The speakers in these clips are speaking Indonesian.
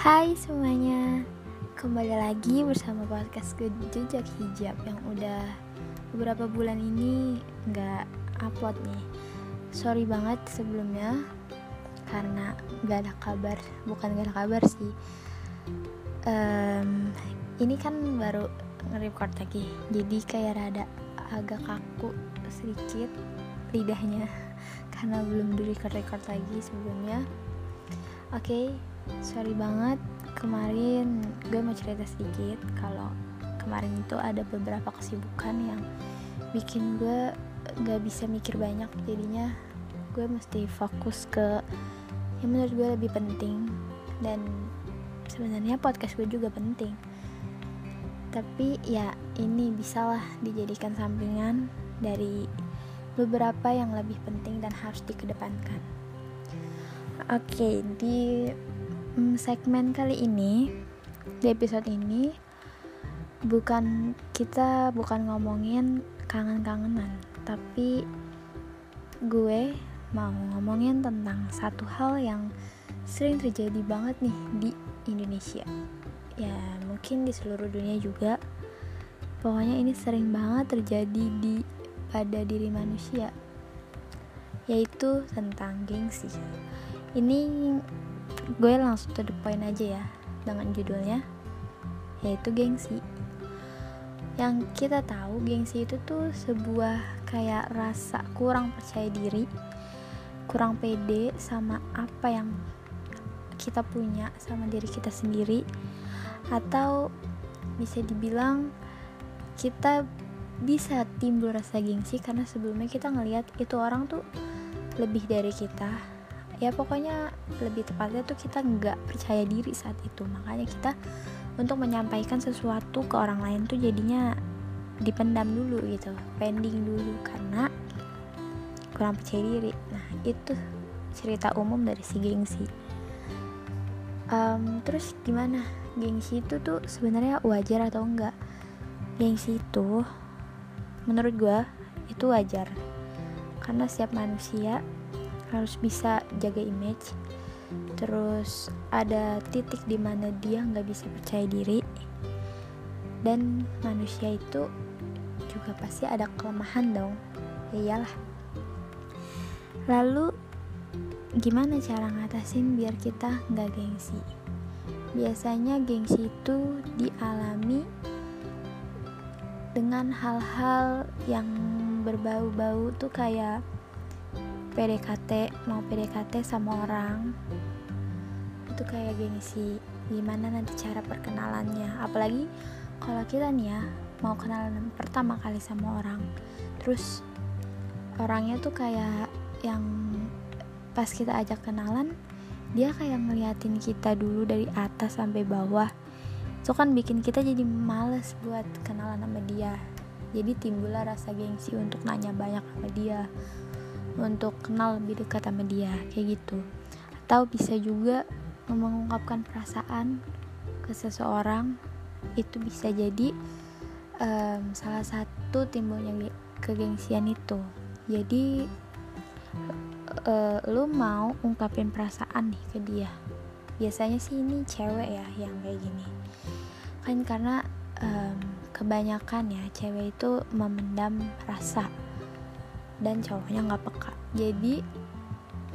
Hai semuanya. Kembali lagi bersama podcast Jejak Hijab Yang udah beberapa bulan ini nggak upload nih. Sorry banget sebelumnya Karena gak ada kabar. Bukan gak ada kabar sih. Um, Ini kan baru nge-record lagi Jadi kayak rada agak kaku sedikit lidahnya Karena belum di-record-record lagi sebelumnya. Oke, okay, sorry banget kemarin gue mau cerita sedikit kalau kemarin itu ada beberapa kesibukan yang bikin gue gak bisa mikir banyak. Jadinya gue mesti fokus ke yang menurut gue lebih penting. Dan sebenarnya podcast gue juga penting. Tapi ya ini bisalah dijadikan sampingan dari beberapa yang lebih penting dan harus dikedepankan. Oke, okay, di mm, segmen kali ini, di episode ini, bukan kita bukan ngomongin kangen-kangenan, tapi gue mau ngomongin tentang satu hal yang sering terjadi banget nih di Indonesia. Ya, mungkin di seluruh dunia juga. Pokoknya ini sering banget terjadi di pada diri manusia, yaitu tentang gengsi ini gue langsung to the point aja ya dengan judulnya yaitu gengsi. Yang kita tahu gengsi itu tuh sebuah kayak rasa kurang percaya diri kurang pede sama apa yang kita punya sama diri kita sendiri atau bisa dibilang kita bisa timbul rasa gengsi karena sebelumnya kita ngelihat itu orang tuh lebih dari kita ya pokoknya lebih tepatnya tuh kita nggak percaya diri saat itu. Makanya kita untuk menyampaikan sesuatu ke orang lain tuh jadinya dipendam dulu gitu pending dulu. Karena kurang percaya diri. Nah itu cerita umum dari si gengsi. Um, terus gimana? Gengsi itu tuh sebenarnya wajar atau enggak? Gengsi itu menurut gue itu wajar. Karena setiap manusia harus bisa jaga image. Terus ada titik di mana dia nggak bisa percaya diri. Dan manusia itu juga pasti ada kelemahan dong. Ya iyalah. Lalu gimana cara ngatasin biar kita nggak gengsi? Biasanya gengsi itu dialami dengan hal-hal yang berbau-bau tuh kayak PDKT mau PDKT sama orang. Itu kayak gengsi gimana nanti cara perkenalannya. Apalagi kalau kita nih ya mau kenalan pertama kali sama orang. Terus orangnya tuh kayak yang pas kita ajak kenalan dia kayak ngeliatin kita dulu dari atas sampai bawah. Itu kan bikin kita jadi males buat kenalan sama dia. Jadi timbullah rasa gengsi untuk nanya banyak sama dia untuk kenal lebih dekat sama dia kayak gitu. Atau bisa juga mengungkapkan perasaan ke seseorang itu bisa jadi um, salah satu timbulnya kegengsian itu. Jadi uh, lu mau ungkapin perasaan nih ke dia. Biasanya sih ini cewek ya yang kayak gini. Kan karena um, kebanyakan ya cewek itu memendam rasa dan cowoknya nggak peka. Jadi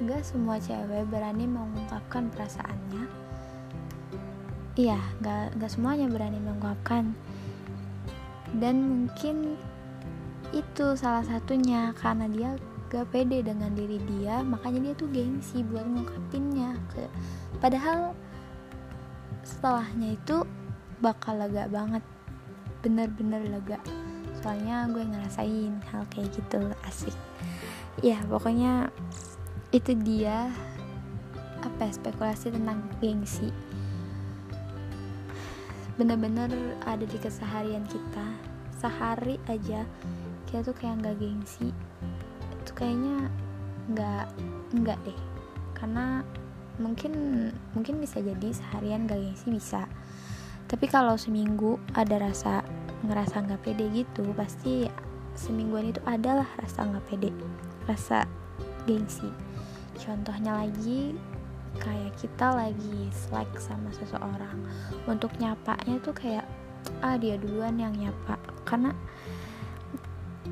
nggak semua cewek berani mengungkapkan perasaannya. Iya nggak nggak semuanya berani mengungkapkan. Dan mungkin itu salah satunya karena dia gak pede dengan diri dia makanya dia tuh gengsi buat ngungkapinnya ke padahal setelahnya itu bakal lega banget. Bener-bener lega soalnya gue ngerasain hal kayak gitu asik. Ya pokoknya itu dia apa ya, spekulasi tentang gengsi. Bener-bener ada di keseharian kita. Sehari aja kita tuh kayak nggak gengsi. Itu kayaknya nggak nggak deh. Karena mungkin mungkin bisa jadi seharian gak gengsi bisa. Tapi kalau seminggu ada rasa ngerasa nggak pede gitu pasti semingguan itu adalah rasa nggak pede rasa gengsi. Contohnya lagi kayak kita lagi slack sama seseorang untuk nyapanya tuh kayak ah dia duluan yang nyapa. Karena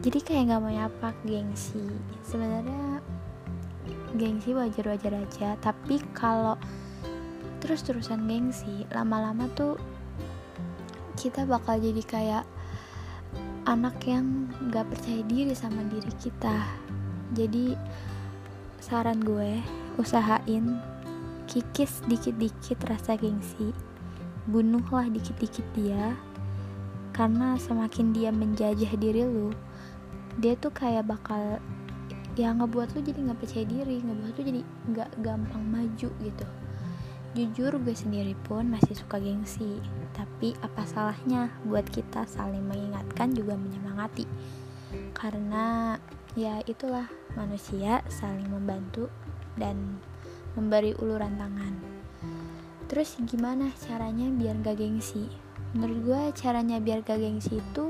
jadi kayak nggak mau nyapa gengsi. Sebenarnya gengsi wajar-wajar aja tapi kalau terus-terusan gengsi lama-lama tuh kita bakal jadi kayak anak yang gak percaya diri sama diri kita. Jadi saran gue usahain kikis dikit-dikit rasa gengsi bunuhlah dikit-dikit dia karena semakin dia menjajah diri lu dia tuh kayak bakal ya ngebuat lu jadi nggak percaya diri ngebuat lu jadi nggak gampang maju gitu jujur gue sendiri pun masih suka gengsi. Tapi apa salahnya buat kita saling mengingatkan juga menyemangati? Karena ya itulah manusia saling membantu dan memberi uluran tangan. Terus gimana caranya biar gak gengsi? Menurut gue caranya biar gak gengsi itu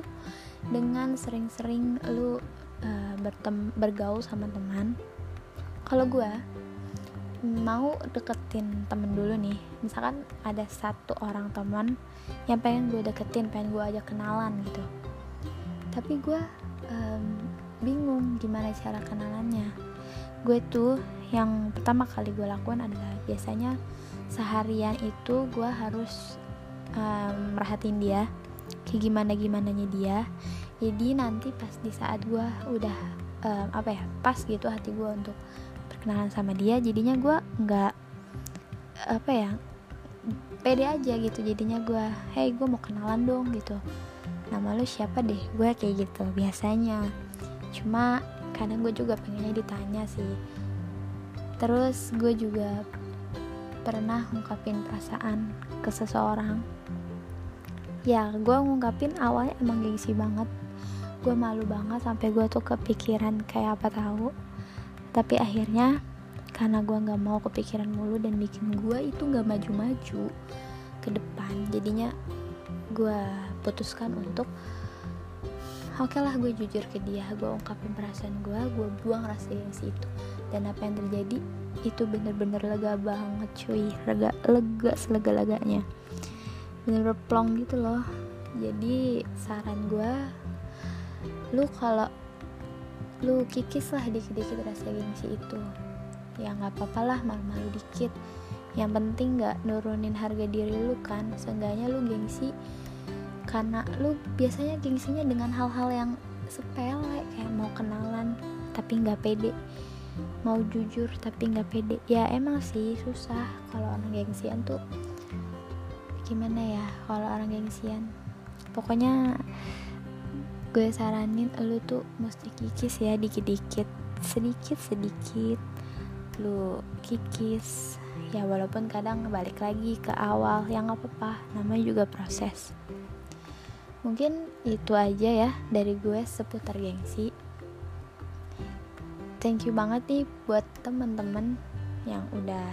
dengan sering-sering lu uh, bertem bergaul sama teman. Kalau gue mau deketin temen dulu nih. Misalkan ada satu orang teman yang pengen gue deketin pengen gue ajak kenalan gitu. Tapi gue um, bingung gimana cara kenalannya. Gue tuh yang pertama kali gue lakukan adalah biasanya seharian itu gue harus um, merhatiin dia. Kayak gimana gimana nya dia. Jadi nanti pas di saat gue udah um, apa ya pas gitu hati gue untuk berkenalan sama dia jadinya gue nggak apa ya pede aja gitu. Jadinya gue hey gue mau kenalan dong gitu. Nama lu siapa deh? Gue kayak gitu biasanya. Cuma kadang gue juga pengennya ditanya sih. Terus gue juga pernah ngungkapin perasaan ke seseorang. Ya gue ngungkapin awalnya emang gengsi banget. Gue malu banget sampai gue tuh kepikiran kayak apa tahu tapi akhirnya karena gue nggak mau kepikiran mulu dan bikin gue itu nggak maju-maju ke depan jadinya gue putuskan untuk oke lah gue jujur ke dia gue ungkapin perasaan gue gue buang rasa gengsi itu. Dan apa yang terjadi? Itu bener-bener lega banget cuy. Lega lega selega leganya bener-bener plong gitu loh. Jadi saran gue lu kalau lu kikis lah dikit-dikit rasa gengsi itu. Ya nggak apa-apa lah malu-malu dikit. Yang penting nggak nurunin harga diri lu kan. Seenggaknya lu gengsi karena lu biasanya gengsinya dengan hal-hal yang sepele kayak mau kenalan tapi nggak pede. Mau jujur tapi nggak pede. Ya emang sih susah kalau orang gengsian tuh. Gimana ya kalau orang gengsian? Pokoknya gue saranin lu tuh mesti kikis ya dikit-dikit. Sedikit sedikit. Lu kikis. Ya walaupun kadang balik lagi ke awal yang nggak apa-apa. Namanya juga proses. Mungkin itu aja ya dari gue seputar gengsi. Thank you banget nih buat temen-temen yang udah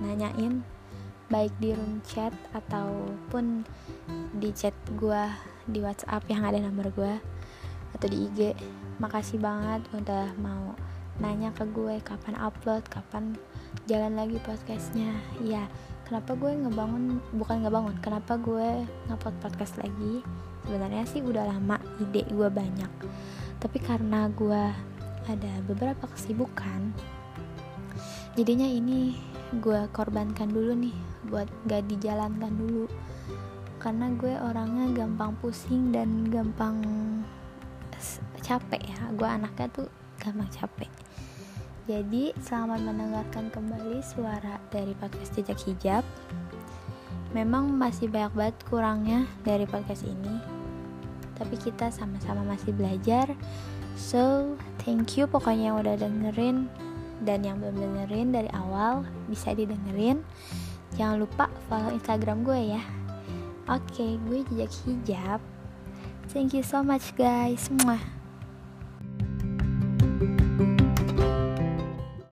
nanyain baik di room chat ataupun di chat gue di WhatsApp yang ada nomor gue atau di IG makasih banget udah mau nanya ke gue kapan upload kapan jalan lagi podcastnya. Ya kenapa gue ngebangun bukan ngebangun kenapa gue ngupload podcast lagi? Sebenarnya sih udah lama ide gue banyak. Tapi karena gue ada beberapa kesibukan jadinya ini gue korbankan dulu nih buat gak dijalankan dulu. Karena gue orangnya gampang pusing dan gampang capek ya. Gue anaknya tuh gampang capek. Jadi selamat mendengarkan kembali suara dari podcast jejak hijab. Memang masih banyak banget kurangnya dari podcast ini. Tapi kita sama-sama masih belajar. So thank you pokoknya yang udah dengerin dan yang belum dengerin dari awal bisa didengerin. Jangan lupa follow instagram gue ya. Oke okay, gue jejak hijab thank you so much guys. Semua